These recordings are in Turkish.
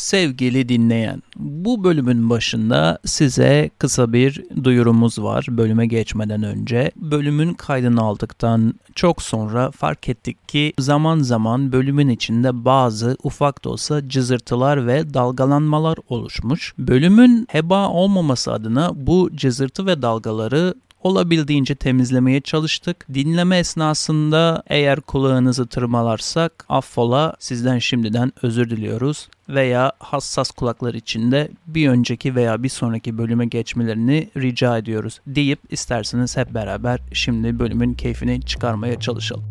Sevgili dinleyen, bu bölümün başında size kısa bir duyurumuz var bölüme geçmeden önce. Bölümün kaydını aldıktan çok sonra fark ettik ki zaman zaman bölümün içinde bazı ufak da olsa cızırtılar ve dalgalanmalar oluşmuş. Bölümün heba olmaması adına bu cızırtı ve dalgaları olabildiğince temizlemeye çalıştık. Dinleme esnasında eğer kulağınızı tırmalarsak affola sizden şimdiden özür diliyoruz veya hassas kulaklar içinde bir önceki veya bir sonraki bölüme geçmelerini rica ediyoruz deyip isterseniz hep beraber şimdi bölümün keyfini çıkarmaya çalışalım.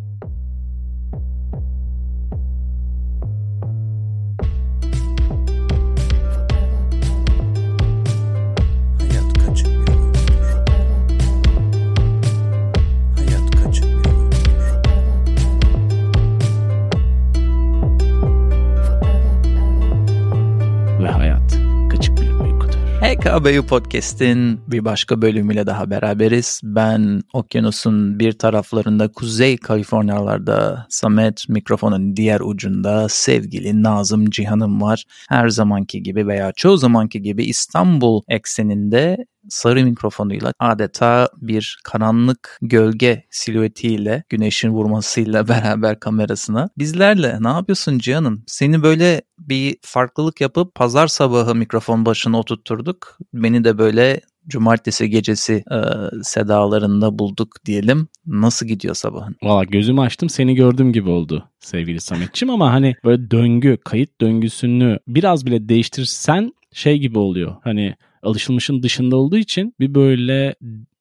HKBU Podcast'in bir başka bölümüyle daha beraberiz. Ben okyanusun bir taraflarında Kuzey Kaliforniyalarda Samet mikrofonun diğer ucunda sevgili Nazım Cihan'ım var. Her zamanki gibi veya çoğu zamanki gibi İstanbul ekseninde sarı mikrofonuyla adeta bir karanlık gölge silüetiyle güneşin vurmasıyla beraber kamerasına. Bizlerle ne yapıyorsun Cihan'ım? Seni böyle bir farklılık yapıp pazar sabahı mikrofon başına oturtturduk. Beni de böyle cumartesi gecesi e, sedalarında bulduk diyelim. Nasıl gidiyor sabahın? Valla gözümü açtım seni gördüğüm gibi oldu sevgili Sametçim ama hani böyle döngü, kayıt döngüsünü biraz bile değiştirsen şey gibi oluyor. Hani alışılmışın dışında olduğu için bir böyle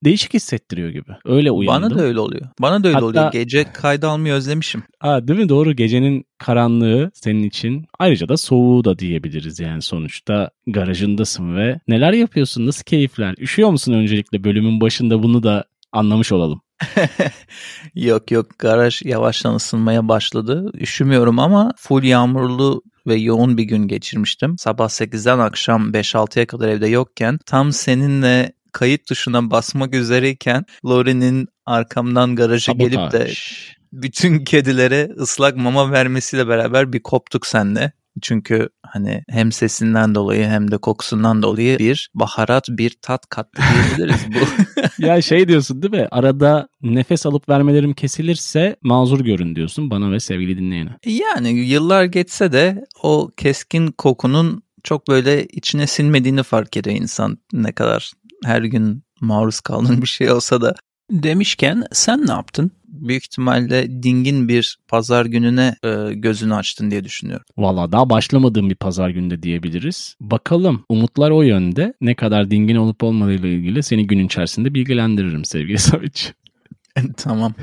değişik hissettiriyor gibi. Öyle uyandım. Bana da öyle oluyor. Bana da öyle Hatta, oluyor. Gece kayda almayı özlemişim. Aa, değil mi? Doğru. Gecenin karanlığı senin için. Ayrıca da soğuğu da diyebiliriz yani sonuçta garajındasın ve neler yapıyorsun? Nasıl keyifler? Üşüyor musun öncelikle bölümün başında bunu da anlamış olalım. yok yok garaj yavaştan ısınmaya başladı. Üşümüyorum ama full yağmurlu ve yoğun bir gün geçirmiştim. Sabah 8'den akşam 5-6'ya kadar evde yokken tam seninle kayıt tuşuna basmak üzereyken Lori'nin arkamdan garaja Sabotaj. gelip de bütün kedilere ıslak mama vermesiyle beraber bir koptuk senle. Çünkü hani hem sesinden dolayı hem de kokusundan dolayı bir baharat bir tat kattı diyebiliriz bu. ya şey diyorsun değil mi? Arada nefes alıp vermelerim kesilirse mazur görün diyorsun bana ve sevgili dinleyene. Yani yıllar geçse de o keskin kokunun çok böyle içine sinmediğini fark ediyor insan ne kadar her gün maruz kaldığın bir şey olsa da. Demişken sen ne yaptın? Büyük ihtimalle dingin bir pazar gününe e, gözünü açtın diye düşünüyorum. Valla daha başlamadığım bir pazar günde diyebiliriz. Bakalım umutlar o yönde. Ne kadar dingin olup olmadığıyla ilgili seni gün içerisinde bilgilendiririm sevgili Savic. tamam.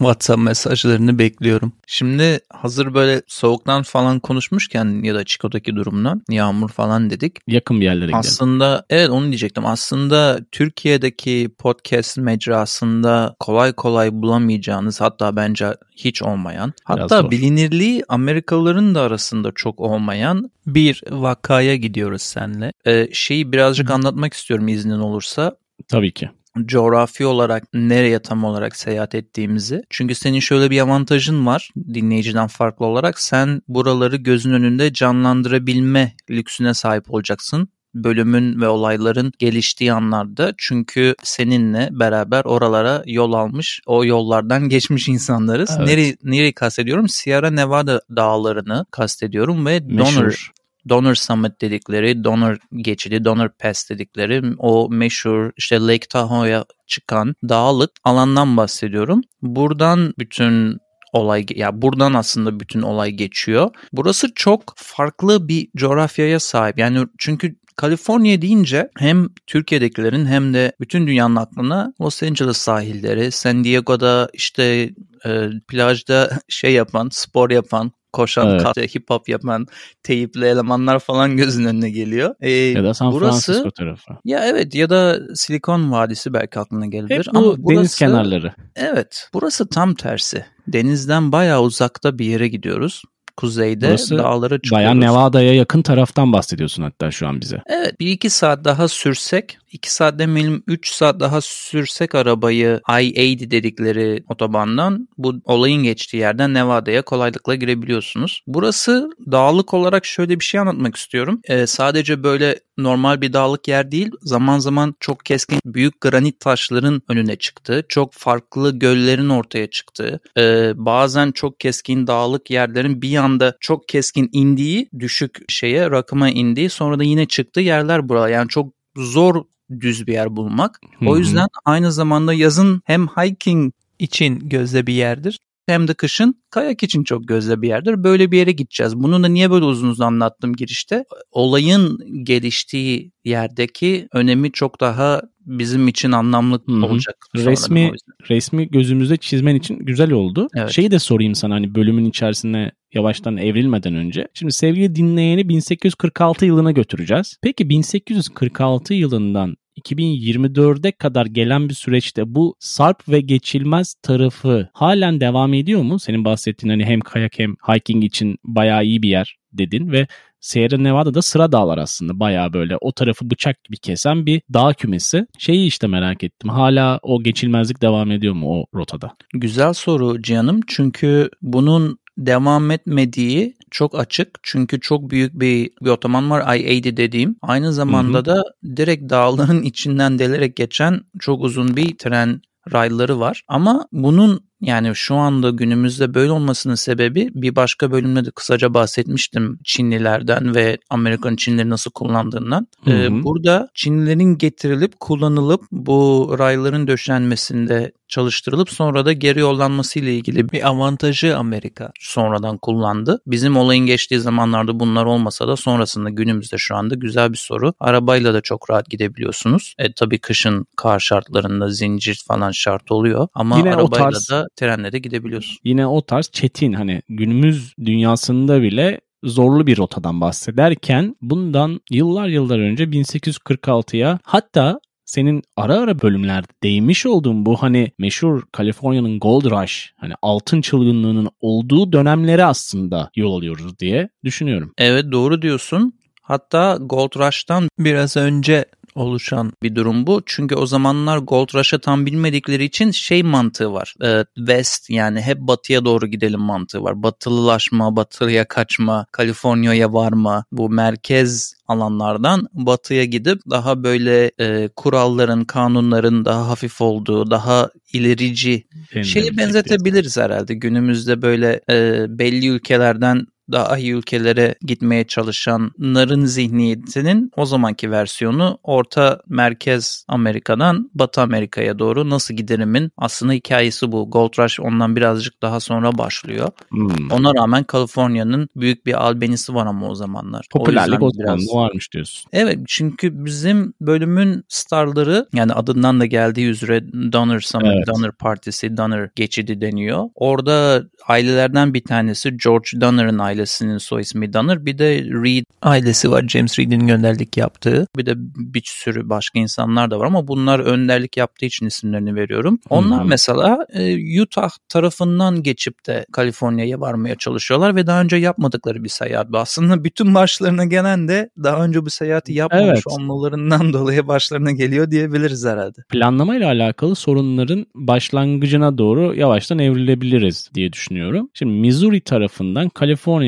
WhatsApp mesajlarını bekliyorum. Şimdi hazır böyle soğuktan falan konuşmuşken ya da Chico'daki durumdan yağmur falan dedik. Yakın bir yerlere gidelim. Aslında evet onu diyecektim. Aslında Türkiye'deki podcast mecrasında kolay kolay bulamayacağınız hatta bence hiç olmayan hatta bilinirliği Amerikalıların da arasında çok olmayan bir vakaya gidiyoruz seninle. Ee, şeyi birazcık anlatmak istiyorum iznin olursa. Tabii ki coğrafi olarak nereye tam olarak seyahat ettiğimizi. Çünkü senin şöyle bir avantajın var dinleyiciden farklı olarak. Sen buraları gözün önünde canlandırabilme lüksüne sahip olacaksın bölümün ve olayların geliştiği anlarda çünkü seninle beraber oralara yol almış, o yollardan geçmiş insanlarız. Evet. Nereyi, nereyi kastediyorum? Sierra Nevada dağlarını kastediyorum ve Donner Donor Summit dedikleri, Donor geçidi, Donor Pass dedikleri o meşhur işte Lake Tahoe'ya çıkan dağlık alandan bahsediyorum. Buradan bütün olay ya buradan aslında bütün olay geçiyor. Burası çok farklı bir coğrafyaya sahip. Yani çünkü Kaliforniya deyince hem Türkiye'dekilerin hem de bütün dünyanın aklına Los Angeles sahilleri, San Diego'da işte e, plajda şey yapan, spor yapan, koşan, evet. kat, hip hop yapan teyipli elemanlar falan gözün önüne geliyor. Ee, ya da San burası, Francisco tarafı. Ya evet ya da Silikon Vadisi belki aklına gelebilir. Hep bu Ama burası, deniz kenarları. Evet burası tam tersi. Denizden bayağı uzakta bir yere gidiyoruz. Kuzeyde Burası dağlara çıkıyoruz. Bayağı Nevada'ya yakın taraftan bahsediyorsun hatta şu an bize. Evet bir iki saat daha sürsek 2 saat demeyelim 3 saat daha sürsek arabayı I-80 dedikleri otobandan bu olayın geçtiği yerden Nevada'ya kolaylıkla girebiliyorsunuz. Burası dağlık olarak şöyle bir şey anlatmak istiyorum. Ee, sadece böyle normal bir dağlık yer değil zaman zaman çok keskin büyük granit taşların önüne çıktı. Çok farklı göllerin ortaya çıktığı e, bazen çok keskin dağlık yerlerin bir anda çok keskin indiği düşük şeye rakıma indiği sonra da yine çıktığı yerler buralar. Yani çok zor düz bir yer bulmak. O yüzden aynı zamanda yazın hem hiking için gözde bir yerdir hem de kışın kayak için çok gözde bir yerdir. Böyle bir yere gideceğiz. Bunu da niye böyle uzun uzun anlattım girişte? Olayın geliştiği yerdeki önemi çok daha bizim için anlamlı Hı hı. olacak. Resmi resmi gözümüzde çizmen için güzel oldu. Evet. Şeyi de sorayım sana hani bölümün içerisine yavaştan evrilmeden önce. Şimdi sevgili dinleyeni 1846 yılına götüreceğiz. Peki 1846 yılından 2024'e kadar gelen bir süreçte bu sarp ve geçilmez tarafı halen devam ediyor mu? Senin bahsettiğin hani hem kayak hem hiking için bayağı iyi bir yer dedin ve Sierra Nevada'da sıra dağlar aslında bayağı böyle o tarafı bıçak gibi kesen bir dağ kümesi. Şeyi işte merak ettim. Hala o geçilmezlik devam ediyor mu o rotada? Güzel soru Cihan'ım. Çünkü bunun devam etmediği çok açık. Çünkü çok büyük bir, bir otoman var I-80 dediğim. Aynı zamanda Hı hı. da direkt dağların içinden delerek geçen çok uzun bir tren rayları var. Ama bunun yani şu anda günümüzde böyle olmasının sebebi bir başka bölümde de kısaca bahsetmiştim Çinlilerden ve Amerikan Çinlileri nasıl kullandığından. Hı Ee, hı. burada Çinlilerin getirilip kullanılıp bu rayların döşenmesinde çalıştırılıp sonra da geri yollanması ile ilgili bir avantajı Amerika sonradan kullandı. Bizim olayın geçtiği zamanlarda bunlar olmasa da sonrasında günümüzde şu anda güzel bir soru. Arabayla da çok rahat gidebiliyorsunuz. E tabii kışın kar şartlarında zincir falan şart oluyor ama Yine arabayla tarz- da trenle de gidebiliyorsun. Yine o tarz çetin hani günümüz dünyasında bile zorlu bir rotadan bahsederken bundan yıllar yıllar önce 1846'ya hatta senin ara ara bölümlerde değmiş olduğun bu hani meşhur Kaliforniya'nın Gold Rush hani altın çılgınlığının olduğu dönemlere aslında yol alıyoruz diye düşünüyorum. Evet doğru diyorsun. Hatta Gold Rush'tan biraz önce oluşan bir durum bu. Çünkü o zamanlar Gold Rush'ı tam bilmedikleri için şey mantığı var. Ee, West yani hep batıya doğru gidelim mantığı var. Batılılaşma, batıya kaçma, Kaliforniya'ya varma. Bu merkez alanlardan batıya gidip daha böyle e, kuralların, kanunların daha hafif olduğu, daha ilerici Şeyi benzetebiliriz herhalde. Günümüzde böyle e, belli ülkelerden daha iyi ülkelere gitmeye çalışanların zihniyetinin o zamanki versiyonu Orta Merkez Amerika'dan Batı Amerika'ya doğru nasıl giderimin aslında hikayesi bu. Gold Rush ondan birazcık daha sonra başlıyor. Hmm. Ona rağmen Kaliforniya'nın büyük bir albenisi var ama o zamanlar. Popülerlik o o biraz... varmış diyorsun. Evet çünkü bizim bölümün starları yani adından da geldiği üzere Donner Summit, Evet. Donner Partisi, Donner geçidi deniyor. Orada ailelerden bir tanesi George Donner'ın ailesinin soy ismi Donner. Bir de Reed ailesi var James Reed'in önderlik yaptığı. Bir de bir sürü başka insanlar da var ama bunlar önderlik yaptığı için isimlerini veriyorum. Onlar hı. mesela e, Utah tarafından geçip de Kaliforniya'ya varmaya çalışıyorlar ve daha önce yapmadıkları bir seyahat bu. Aslında bütün başlarına gelen de daha önce bu seyahati yapmamış Evet. olmalarından dolayı başlarına geliyor diyebiliriz herhalde. planlamayla alakalı sorunların başlangıcına doğru yavaştan evrilebiliriz diye düşünüyorum. Şimdi Missouri tarafından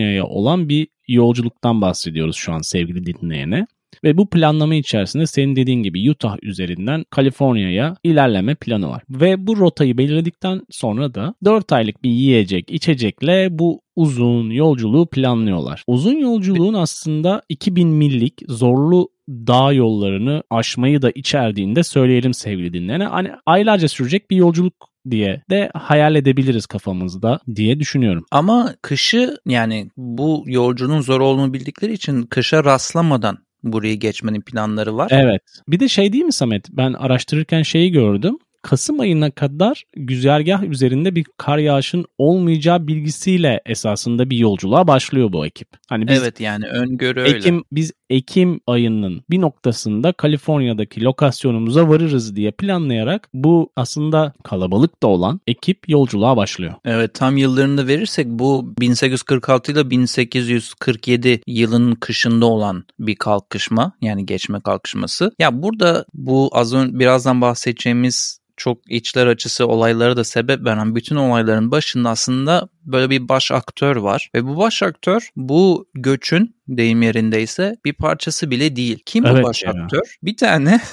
Kaliforniya'ya olan bir yolculuktan bahsediyoruz şu an sevgili dinleyene. Ve bu planlama içerisinde senin dediğin gibi Utah üzerinden Kaliforniya'ya ilerleme planı var. Ve bu rotayı belirledikten sonra da 4 aylık bir yiyecek, içecekle bu uzun yolculuğu planlıyorlar. Uzun yolculuğun aslında 2000 millik zorlu dağ yollarını aşmayı da içerdiğinde söyleyelim sevgili dinleyene. Hani aylarca sürecek bir yolculuk diye de hayal edebiliriz kafamızda diye düşünüyorum. Ama kışı yani bu yolculuğun zor olduğunu bildikleri için kışa rastlamadan burayı geçmenin planları var. Evet. Bir de şey değil mi Samet? Ben araştırırken şeyi gördüm. Kasım ayına kadar güzergah üzerinde bir kar yağışın olmayacağı bilgisiyle esasında bir yolculuğa başlıyor bu ekip. Hani biz evet yani öngörü öyle. Ekim biz Ekim ayının bir noktasında Kaliforniya'daki lokasyonumuza varırız diye planlayarak bu aslında kalabalık da olan ekip yolculuğa başlıyor. Evet tam yıllarını verirsek bu 1846 ile 1847 yılın kışında olan bir kalkışma yani geçme kalkışması. Ya burada bu az önce birazdan bahsedeceğimiz çok içler açısı olaylara da sebep veren bütün olayların başında aslında böyle bir baş aktör var. Ve bu baş aktör bu göçün deyim yerindeyse bir parçası bile değil. Kim evet bu baş ya. aktör? Bir tane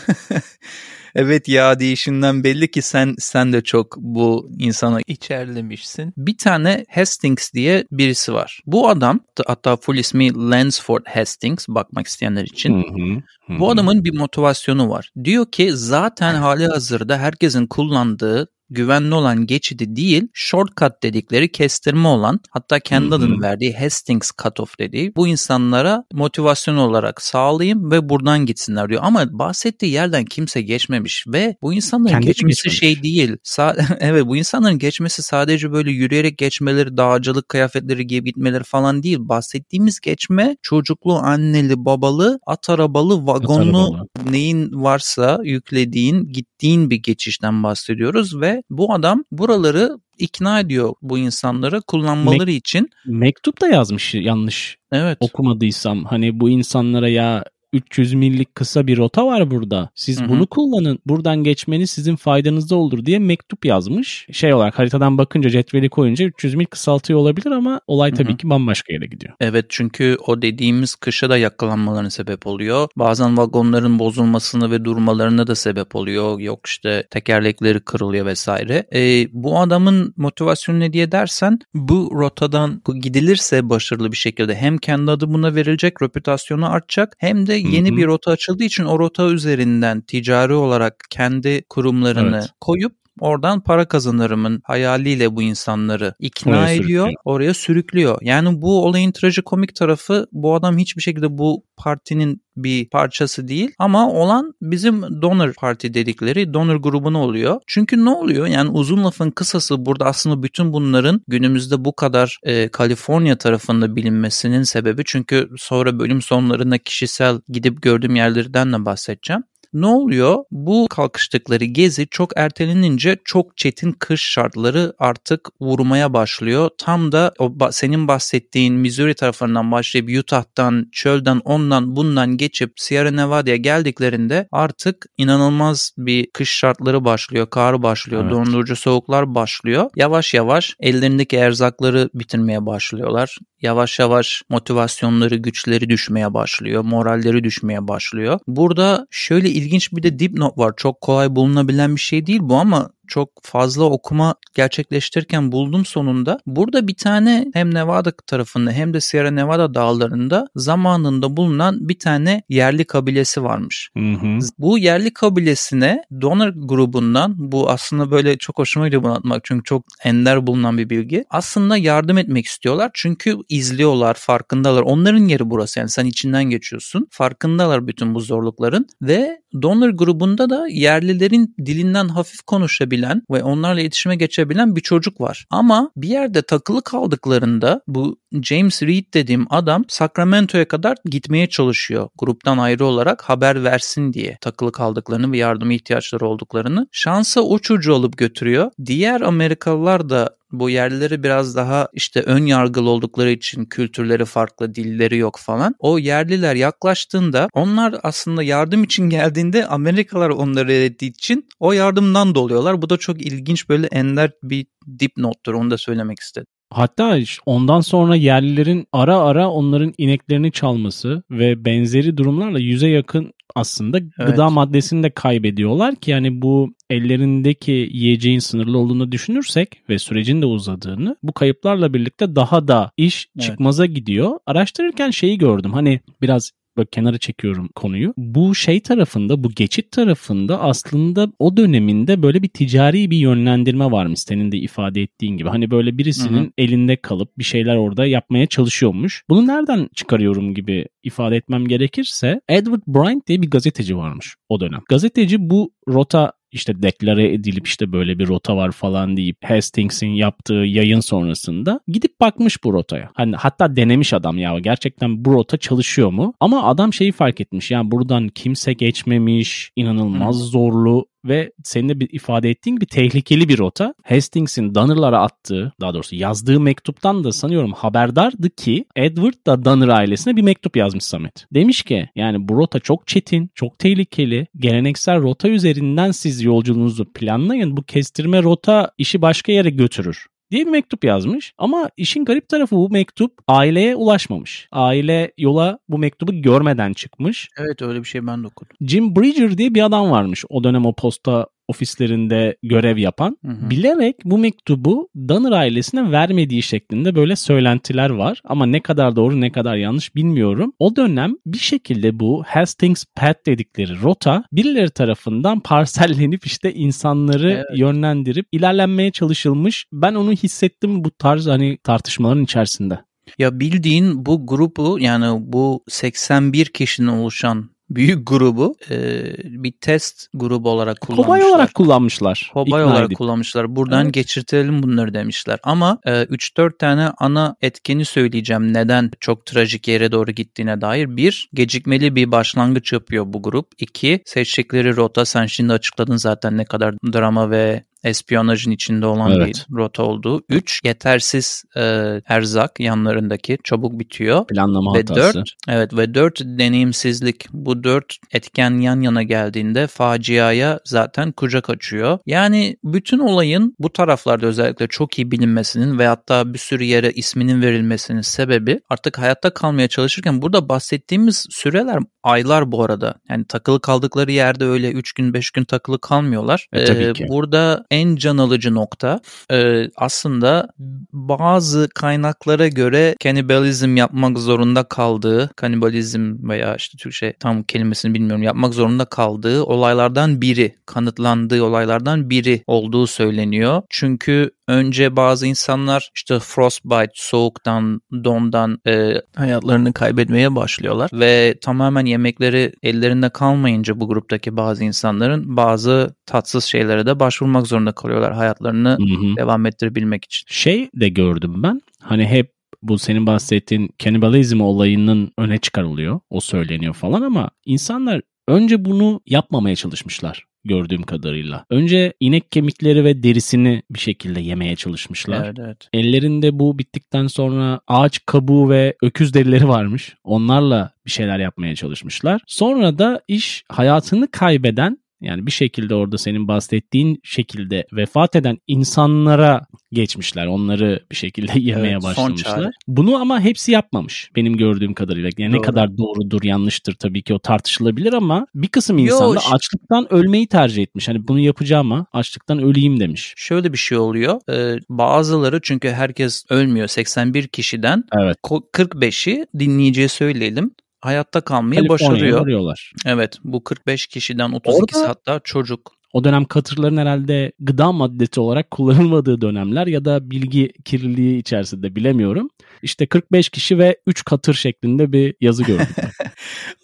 Evet ya değişinden belli ki sen sen de çok bu insana içerlemişsin. Bir tane Hastings diye birisi var. Bu adam hatta full ismi Lansford Hastings bakmak isteyenler için. Hı hı, hı Bu adamın bir motivasyonu var. Diyor ki zaten hali hazırda herkesin kullandığı güvenli olan geçidi değil, shortcut dedikleri kestirme olan hatta adını verdiği Hastings Cutoff dediği bu insanlara motivasyon olarak sağlayayım ve buradan gitsinler diyor. Ama bahsettiği yerden kimse geçmemiş ve bu insanların Kendi geçmesi geçmemiş. şey değil. Sa- evet bu insanların geçmesi sadece böyle yürüyerek geçmeleri, dağcılık kıyafetleri giyip gitmeleri falan değil. Bahsettiğimiz geçme çocuklu, anneli, babalı, at arabalı, vagonlu arabalı. neyin varsa yüklediğin, gittiğin bir geçişten bahsediyoruz ve bu adam buraları ikna ediyor bu insanları kullanmaları için. Mektup da yazmış yanlış Evet. okumadıysam. Hani bu insanlara ya 300 millik kısa bir rota var burada. Siz Hı hı. bunu kullanın. Buradan geçmeniz sizin faydanızda olur diye mektup yazmış. Şey olarak haritadan bakınca cetveli koyunca 300 mil kısaltıyor olabilir ama olay tabii Hı hı. ki bambaşka yere gidiyor. Evet çünkü o dediğimiz kışa da yakalanmalarına sebep oluyor. Bazen vagonların bozulmasına ve durmalarına da sebep oluyor. Yok işte tekerlekleri kırılıyor vesaire. E, bu adamın motivasyonu ne diye dersen bu rotadan gidilirse başarılı bir şekilde hem kendi adı buna verilecek reputasyonu artacak hem de yeni Hı hı. bir rota açıldığı için o rota üzerinden ticari olarak kendi kurumlarını Evet. koyup Oradan para kazanırımın hayaliyle bu insanları ikna Oraya ediyor, sürüklüyor. oraya sürüklüyor. Yani bu olayın trajikomik tarafı bu adam hiçbir şekilde bu partinin bir parçası değil ama olan bizim donor parti dedikleri donor grubunu oluyor. Çünkü ne oluyor? Yani uzun lafın kısası burada aslında bütün bunların günümüzde bu kadar e, Kaliforniya tarafında bilinmesinin sebebi çünkü sonra bölüm sonlarında kişisel gidip gördüğüm yerlerden de bahsedeceğim. Ne oluyor? Bu kalkıştıkları gezi çok ertelenince çok çetin kış şartları artık vurmaya başlıyor. Tam da o senin bahsettiğin Missouri tarafından başlayıp Utah'tan, çölden, ondan bundan geçip Sierra Nevada'ya geldiklerinde artık inanılmaz bir kış şartları başlıyor. Kar başlıyor, Evet. dondurucu soğuklar başlıyor. Yavaş yavaş ellerindeki erzakları bitirmeye başlıyorlar. Yavaş yavaş motivasyonları, güçleri düşmeye başlıyor. Moralleri düşmeye başlıyor. Burada şöyle ilginç bir de dipnot var. Çok kolay bulunabilen bir şey değil bu ama çok fazla okuma gerçekleştirirken buldum sonunda. Burada bir tane hem Nevada tarafında hem de Sierra Nevada dağlarında zamanında bulunan bir tane yerli kabilesi varmış. Hı hı. Bu yerli kabilesine donor grubundan bu aslında böyle çok hoşuma gidiyor bunu atmak çünkü çok ender bulunan bir bilgi. Aslında yardım etmek istiyorlar çünkü izliyorlar, farkındalar. Onların yeri burası yani sen içinden geçiyorsun. Farkındalar bütün bu zorlukların ve donor grubunda da yerlilerin dilinden hafif konuşabilen ve onlarla iletişime geçebilen bir çocuk var. Ama bir yerde takılı kaldıklarında bu James Reed dediğim adam Sacramento'ya kadar gitmeye çalışıyor. Gruptan ayrı olarak haber versin diye takılı kaldıklarını ve yardıma ihtiyaçları olduklarını. Şansa o çocuğu alıp götürüyor. Diğer Amerikalılar da bu yerlileri biraz daha işte ön yargılı oldukları için kültürleri farklı, dilleri yok falan. O yerliler yaklaştığında onlar aslında yardım için geldiğinde Amerikalılar onları reddettiği için o yardımdan doluyorlar. Bu da çok ilginç böyle ender bir dipnottur onu da söylemek istedim. Hatta ondan sonra yerlilerin ara ara onların ineklerini çalması ve benzeri durumlarla yüze yakın aslında gıda maddesini de kaybediyorlar ki yani bu ellerindeki yiyeceğin sınırlı olduğunu düşünürsek ve sürecin de uzadığını bu kayıplarla birlikte daha da iş Evet. çıkmaza gidiyor. Araştırırken şeyi gördüm hani biraz böyle kenara çekiyorum konuyu. Bu şey tarafında bu geçit tarafında aslında o döneminde böyle bir ticari bir yönlendirme varmış senin de ifade ettiğin gibi. Hani böyle birisinin Hı hı. elinde kalıp bir şeyler orada yapmaya çalışıyormuş. Bunu nereden çıkarıyorum gibi ifade etmem gerekirse Edward Bryant diye bir gazeteci varmış o dönem. Gazeteci bu rota işte deklare edilip işte böyle bir rota var falan deyip Hastings'in yaptığı yayın sonrasında gidip bakmış bu rotaya. Hani hatta denemiş adam ya gerçekten bu rota çalışıyor mu? Ama adam şeyi fark etmiş yani buradan kimse geçmemiş, inanılmaz zorlu ve senin de bir ifade ettiğin gibi tehlikeli bir rota. Hastings'in Donner'lara attığı, daha doğrusu yazdığı mektuptan da sanıyorum haberdardı ki Edward da Donner ailesine bir mektup yazmış Samet. Demiş ki yani bu rota çok çetin, çok tehlikeli. Geleneksel rota üzerinden siz yolculuğunuzu planlayın. Bu kestirme rota işi başka yere götürür diye bir mektup yazmış. Ama işin garip tarafı bu mektup aileye ulaşmamış. Aile yola bu mektubu görmeden çıkmış. Evet öyle bir şey ben de okudum. Jim Bridger diye bir adam varmış o dönem o posta ofislerinde görev yapan Hı hı. bilerek bu mektubu Donner ailesine vermediği şeklinde böyle söylentiler var. Ama ne kadar doğru ne kadar yanlış bilmiyorum. O dönem bir şekilde bu Hastings Path dedikleri rota birileri tarafından parsellenip işte insanları Evet. yönlendirip ilerlenmeye çalışılmış. Ben onu hissettim bu tarz hani tartışmaların içerisinde. Ya bildiğin bu grubu yani bu 81 kişinin oluşan büyük grubu e, bir test grubu olarak kullanmışlar. Kobay olarak kullanmışlar. Kobay olarak edip. kullanmışlar. Buradan Evet. geçirtelim bunları demişler. Ama e, 3-4 tane ana etkeni söyleyeceğim. Neden çok trajik yere doğru gittiğine dair. Bir, gecikmeli bir başlangıç yapıyor bu grup. İki, seçtikleri rota sen şimdi açıkladın zaten ne kadar drama ve espiyonajın içinde olan Evet. bir rota olduğu. Üç, yetersiz e, erzak yanlarındaki çabuk bitiyor. Planlama Ve hatası. dört, evet ve dört deneyimsizlik. Bu dört etken yan yana geldiğinde faciaya zaten kucak açıyor. Yani bütün olayın bu taraflarda özellikle çok iyi bilinmesinin ve hatta bir sürü yere isminin verilmesinin sebebi artık hayatta kalmaya çalışırken burada bahsettiğimiz süreler aylar bu arada. Yani takılı kaldıkları yerde öyle 3 gün 5 gün takılı kalmıyorlar. E, tabii Ee, ki. Burada en can alıcı nokta e, aslında bazı kaynaklara göre kanibalizm yapmak zorunda kaldığı, kanibalizm veya işte Türkçe tam kelimesini bilmiyorum yapmak zorunda kaldığı olaylardan biri, kanıtlandığı olaylardan biri olduğu söyleniyor. Çünkü önce bazı insanlar işte frostbite, soğuktan, dondan e, hayatlarını kaybetmeye başlıyorlar ve tamamen yemekleri ellerinde kalmayınca bu gruptaki bazı insanların bazı tatsız şeylere de başvurmak zorunda kalıyorlar hayatlarını Hı hı. devam ettirebilmek için. Şey de gördüm ben. Hani hep bu senin bahsettiğin kanibalizm olayının öne çıkarılıyor. O söyleniyor falan ama insanlar önce bunu yapmamaya çalışmışlar gördüğüm kadarıyla. Önce inek kemikleri ve derisini bir şekilde yemeye çalışmışlar. Evet evet. Ellerinde bu bittikten sonra ağaç kabuğu ve öküz derileri varmış. Onlarla bir şeyler yapmaya çalışmışlar. Sonra da iş hayatını kaybeden yani bir şekilde orada senin bahsettiğin şekilde vefat eden insanlara geçmişler. Onları bir şekilde yemeye Evet, başlamışlar. Bunu ama hepsi yapmamış benim gördüğüm kadarıyla. Yani ne Doğru. kadar doğrudur yanlıştır tabii ki o tartışılabilir ama bir kısım insan da açlıktan ölmeyi tercih etmiş. Hani bunu yapacağım ama açlıktan öleyim demiş. Şöyle bir şey oluyor. Ee, bazıları çünkü herkes ölmüyor 81 kişiden Evet. ko- 45'i dinleyiciye söyleyelim hayatta kalmayı başarıyor. varıyorlar. Evet bu 45 kişiden 32'si Orada- hatta çocuk. O dönem katırların herhalde gıda maddesi olarak kullanılmadığı dönemler ya da bilgi kirliliği içerisinde bilemiyorum. İşte 45 kişi ve 3 katır şeklinde bir yazı gördüm.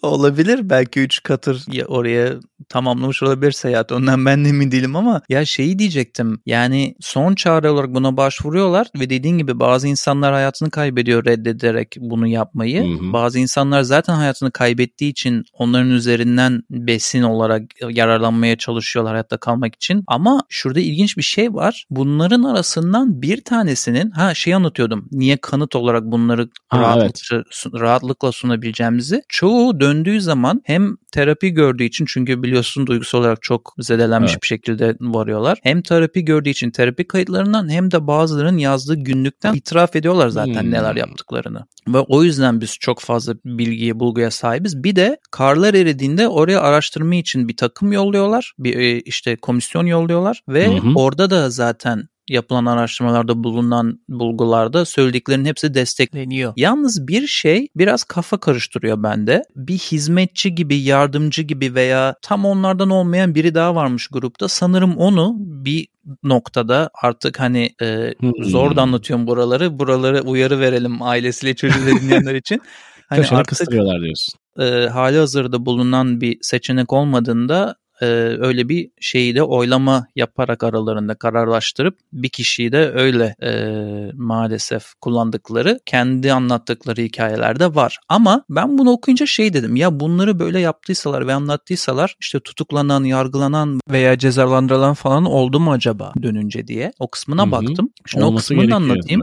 Olabilir belki 3 katır ya oraya tamamlamış olabilir seyahat ondan ben de emin değilim ama ya şeyi diyecektim yani son çare olarak buna başvuruyorlar ve dediğin gibi bazı insanlar hayatını kaybediyor reddederek bunu yapmayı. Hı hı. Bazı insanlar zaten hayatını kaybettiği için onların üzerinden besin olarak yararlanmaya çalışıyorlar hayatta kalmak için. Ama şurada ilginç bir şey var. Bunların arasından bir tanesinin ha şey anlatıyordum. Niye kanıt olarak bunları Ha, rahatlıkla, su- rahatlıkla sunabileceğimizi. Çoğu döndüğü zaman hem terapi gördüğü için çünkü biliyorsun duygusal olarak çok zedelenmiş Evet. bir şekilde varıyorlar. Hem terapi gördüğü için terapi kayıtlarından hem de bazılarının yazdığı günlükten itiraf ediyorlar zaten Hmm. neler yaptıklarını. Ve o yüzden biz çok fazla bilgiye, bulguya sahibiz. Bir de karlar eridiğinde oraya araştırma için bir takım yolluyorlar. Bir e, işte komisyon yolluyorlar ve Hı hı. orada da zaten yapılan araştırmalarda bulunan bulgularda söylediklerinin hepsi destekleniyor. Yalnız bir şey biraz kafa karıştırıyor bende. Bir hizmetçi gibi, yardımcı gibi veya tam onlardan olmayan biri daha varmış grupta. Sanırım onu bir noktada artık hani e, Hmm. zor da anlatıyorum buraları. Buraları uyarı verelim ailesiyle çocuğu dinleyenler için. Hani Köşede artık kıstırıyorlar diyorsun. e, hali hazırda bulunan bir seçenek olmadığında e, öyle bir şeyi de oylama yaparak aralarında kararlaştırıp bir kişiyi de öyle e, maalesef kullandıkları kendi anlattıkları hikayelerde var. Ama ben bunu okuyunca şey dedim ya bunları böyle yaptıysalar ve anlattıysalar işte tutuklanan, yargılanan veya cezalandırılan falan oldu mu acaba dönünce diye o kısmına Hı-hı. baktım. Şimdi Olması o kısmını da anlatayım.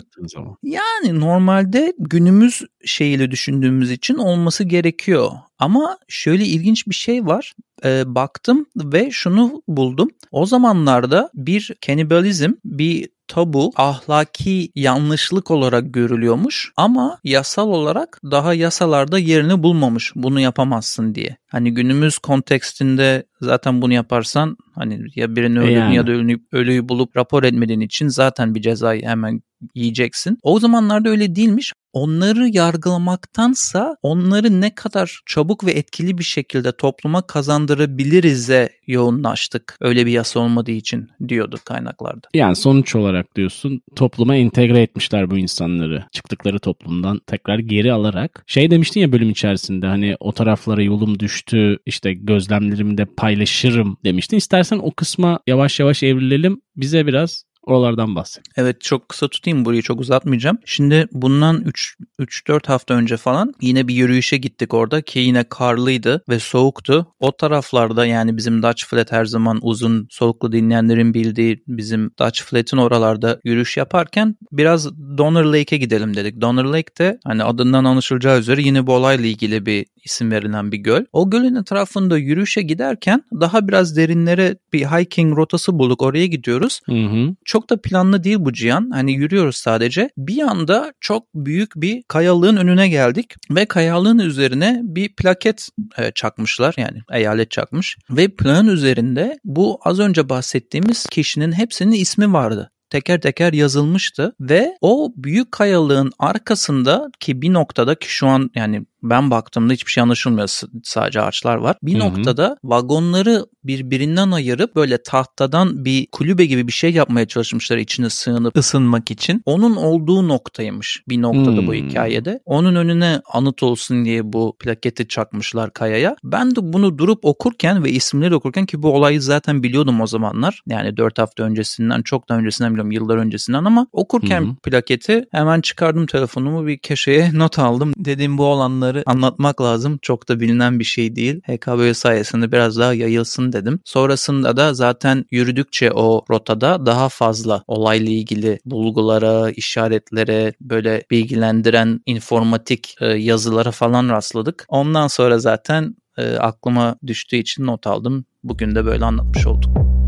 Yani normalde günümüz şeyiyle düşündüğümüz için olması gerekiyor. Ama şöyle ilginç bir şey var. E, baktım ve şunu buldum. O zamanlarda bir kanibalizm, bir tabu ahlaki yanlışlık olarak görülüyormuş ama yasal olarak daha yasalarda yerini bulmamış bunu yapamazsın diye. Hani günümüz kontekstinde zaten bunu yaparsan hani ya birini öldürdün yani. ya da ölüyü, ölüyü bulup rapor etmediğin için zaten bir cezayı hemen yiyeceksin. O zamanlarda öyle değilmiş onları yargılamaktansa onları ne kadar çabuk ve etkili bir şekilde topluma kazandırabiliriz'e yoğunlaştık. Öyle bir yasa olmadığı için diyordu kaynaklarda. Yani sonuç olarak diyorsun topluma entegre etmişler bu insanları. Çıktıkları toplumdan tekrar geri alarak. Şey demiştin ya bölüm içerisinde hani o taraflara yolum düştü işte gözlemlerimi de paylaşırım demiştin. İstersen o kısma yavaş yavaş evrilelim. Bize biraz Oralardan bahset. Evet çok kısa tutayım burayı çok uzatmayacağım. Şimdi bundan 3-4 hafta önce falan yine bir yürüyüşe gittik orada ki yine karlıydı ve soğuktu. O taraflarda yani bizim Dutch Flat her zaman uzun soluklu dinleyenlerin bildiği bizim Dutch Flat'in oralarda yürüyüş yaparken biraz Donner Lake'e gidelim dedik. Donner Lake de hani adından anlaşılacağı üzere yine bu olayla ilgili bir isim verilen bir göl. O gölün etrafında yürüyüşe giderken daha biraz derinlere bir hiking rotası bulduk. Oraya gidiyoruz. Hı hı. Çok da planlı değil bu Cihan. Hani yürüyoruz sadece. Bir anda çok büyük bir kayalığın önüne geldik ve kayalığın üzerine bir plaket e, çakmışlar. Yani eyalet çakmış ve plan üzerinde bu az önce bahsettiğimiz kişinin hepsinin ismi vardı teker teker yazılmıştı ve o büyük kayalığın arkasında ki bir noktada ki şu an yani ben baktığımda hiçbir şey anlaşılmıyor. Sadece ağaçlar var. Bir Hı-hı. noktada vagonları birbirinden ayırıp böyle tahtadan bir kulübe gibi bir şey yapmaya çalışmışlar içine sığınıp ısınmak için. Onun olduğu noktaymış bir noktada hmm. bu hikayede. Onun önüne anıt olsun diye bu plaketi çakmışlar kayaya. Ben de bunu durup okurken ve isimleri okurken ki bu olayı zaten biliyordum o zamanlar. Yani 4 hafta öncesinden çok da öncesinden biliyorum yıllar öncesinden ama okurken hmm. plaketi hemen çıkardım telefonumu bir köşeye not aldım. Dedim bu olanları bunları anlatmak lazım. Çok da bilinen bir şey değil. HKB sayesinde biraz daha yayılsın dedim. Sonrasında da zaten yürüdükçe o rotada daha fazla olayla ilgili bulgulara, işaretlere, böyle bilgilendiren informatik e, yazılara falan rastladık. Ondan sonra zaten e, aklıma düştüğü için not aldım. Bugün de böyle anlatmış olduk.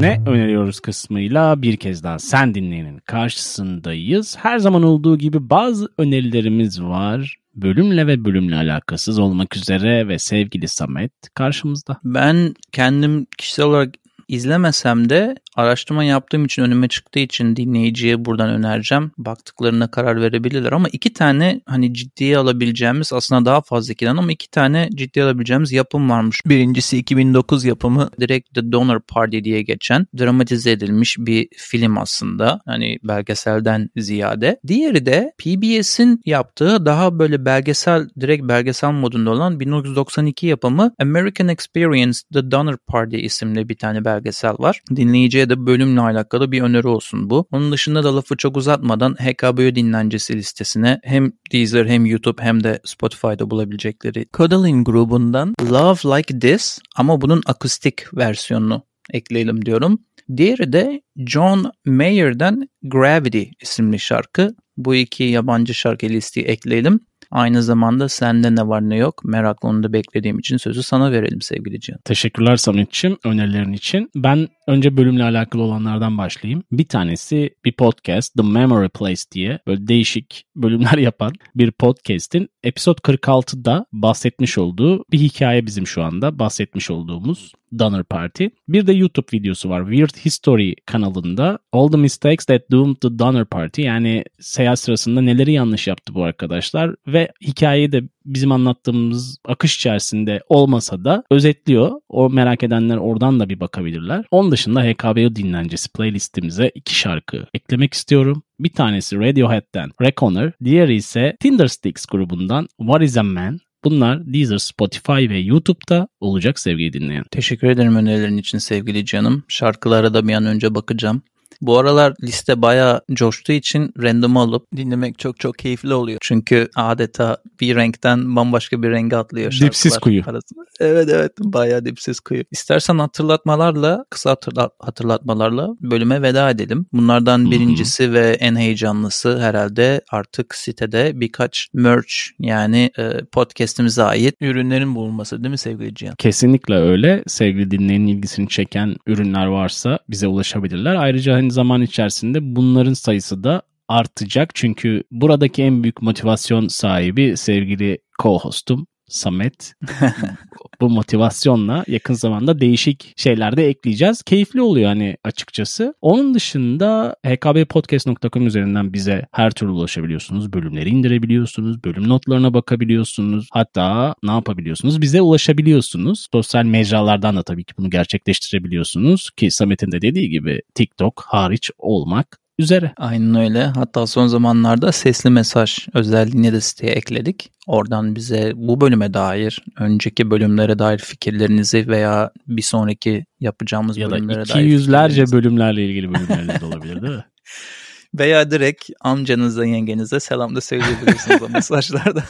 Ne öneriyoruz kısmıyla bir kez daha sen dinleyenin karşısındayız. Her zaman olduğu gibi bazı önerilerimiz var. Bölümle ve bölümle alakasız olmak üzere ve sevgili Samet karşımızda. Ben kendim kişisel olarak izlemesem de araştırma yaptığım için önüme çıktığı için dinleyiciye buradan önereceğim. Baktıklarına karar verebilirler ama iki tane hani ciddiye alabileceğimiz aslında daha fazla ikiden ama iki tane ciddiye alabileceğimiz yapım varmış. Birincisi 2009 yapımı direkt The Donor Party diye geçen dramatize edilmiş bir film aslında. Hani belgeselden ziyade. Diğeri de PBS'in yaptığı daha böyle belgesel direkt belgesel modunda olan 1992 yapımı American Experience The Donor Party isimli bir tane belgesel var. Dinleyiciye de bölümle alakalı bir öneri olsun bu. Onun dışında da lafı çok uzatmadan HKBO dinlencesi listesine hem Deezer hem YouTube hem de Spotify'da bulabilecekleri Cuddling grubundan Love Like This ama bunun akustik versiyonunu ekleyelim diyorum. Diğeri de John Mayer'den Gravity isimli şarkı. Bu iki yabancı şarkı listeyi ekleyelim. Aynı zamanda sende ne var ne yok merakla onu da beklediğim için sözü sana verelim sevgili Cihan. Teşekkürler Samet'ciğim önerilerin için. Ben önce bölümle alakalı olanlardan başlayayım. Bir tanesi bir podcast The Memory Place diye böyle değişik bölümler yapan bir podcast'in episode 46'da bahsetmiş olduğu bir hikaye bizim şu anda bahsetmiş olduğumuz Donner Party. Bir de YouTube videosu var. Weird History kanalında. All the mistakes that doomed the Donner Party. Yani seyahat sırasında neleri yanlış yaptı bu arkadaşlar. Ve hikayeyi de bizim anlattığımız akış içerisinde olmasa da özetliyor. O merak edenler oradan da bir bakabilirler. Onun dışında HKBO dinlencesi playlistimize iki şarkı eklemek istiyorum. Bir tanesi Radiohead'den Reckoner, diğeri ise Tindersticks grubundan What is a Man? Bunlar Deezer, Spotify ve YouTube'da olacak sevgili dinleyen. Teşekkür ederim önerilerin için sevgili canım. Şarkılara da bir an önce bakacağım. Bu aralar liste bayağı coştuğu için random alıp dinlemek çok çok keyifli oluyor. Çünkü adeta bir renkten bambaşka bir renge atlıyor şarkılar. Dipsiz kuyu. Arasında. Evet evet bayağı dipsiz kuyu. İstersen hatırlatmalarla, kısa hatırla- hatırlatmalarla bölüme veda edelim. Bunlardan birincisi ve en heyecanlısı herhalde artık sitede birkaç merch yani e, podcast'imize ait ürünlerin bulunması değil mi sevgili Cihan? Kesinlikle öyle. Sevgili dinleyenin ilgisini çeken ürünler varsa bize ulaşabilirler. Ayrıca hani zaman içerisinde bunların sayısı da artacak. Çünkü buradaki en büyük motivasyon sahibi sevgili co-hostum Samet. Bu motivasyonla yakın zamanda değişik şeyler de ekleyeceğiz. Keyifli oluyor hani açıkçası. Onun dışında hkbpodcast.com üzerinden bize her türlü ulaşabiliyorsunuz. Bölümleri indirebiliyorsunuz. Bölüm notlarına bakabiliyorsunuz. Hatta ne yapabiliyorsunuz? Bize ulaşabiliyorsunuz. Sosyal mecralardan da tabii ki bunu gerçekleştirebiliyorsunuz. Ki Samet'in de dediği gibi TikTok hariç olmak üzere. Aynen öyle. Hatta son zamanlarda sesli mesaj özelliğini de siteye ekledik. Oradan bize bu bölüme dair, önceki bölümlere dair fikirlerinizi veya bir sonraki yapacağımız Ya da bölümlere iki dair yüzlerce fikirlerinizi- bölümlerle ilgili bölümleriniz de olabilir değil mi? veya direkt amcanıza, yengenize selam da söyleyebilirsiniz o mesajlarda.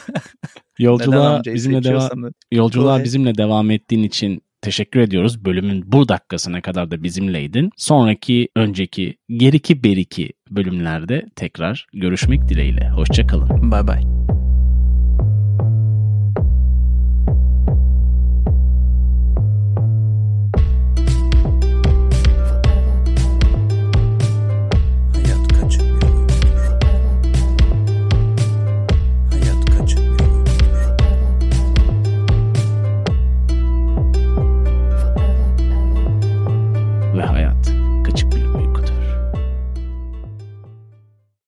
Yolculuğa bizimle devam da. Yolculuğa bizimle devam ettiğin için teşekkür ediyoruz. Bölümün bu dakikasına kadar da bizimleydin. Sonraki, önceki, geriki beriki bölümlerde tekrar görüşmek dileğiyle. Hoşçakalın. Bye bye.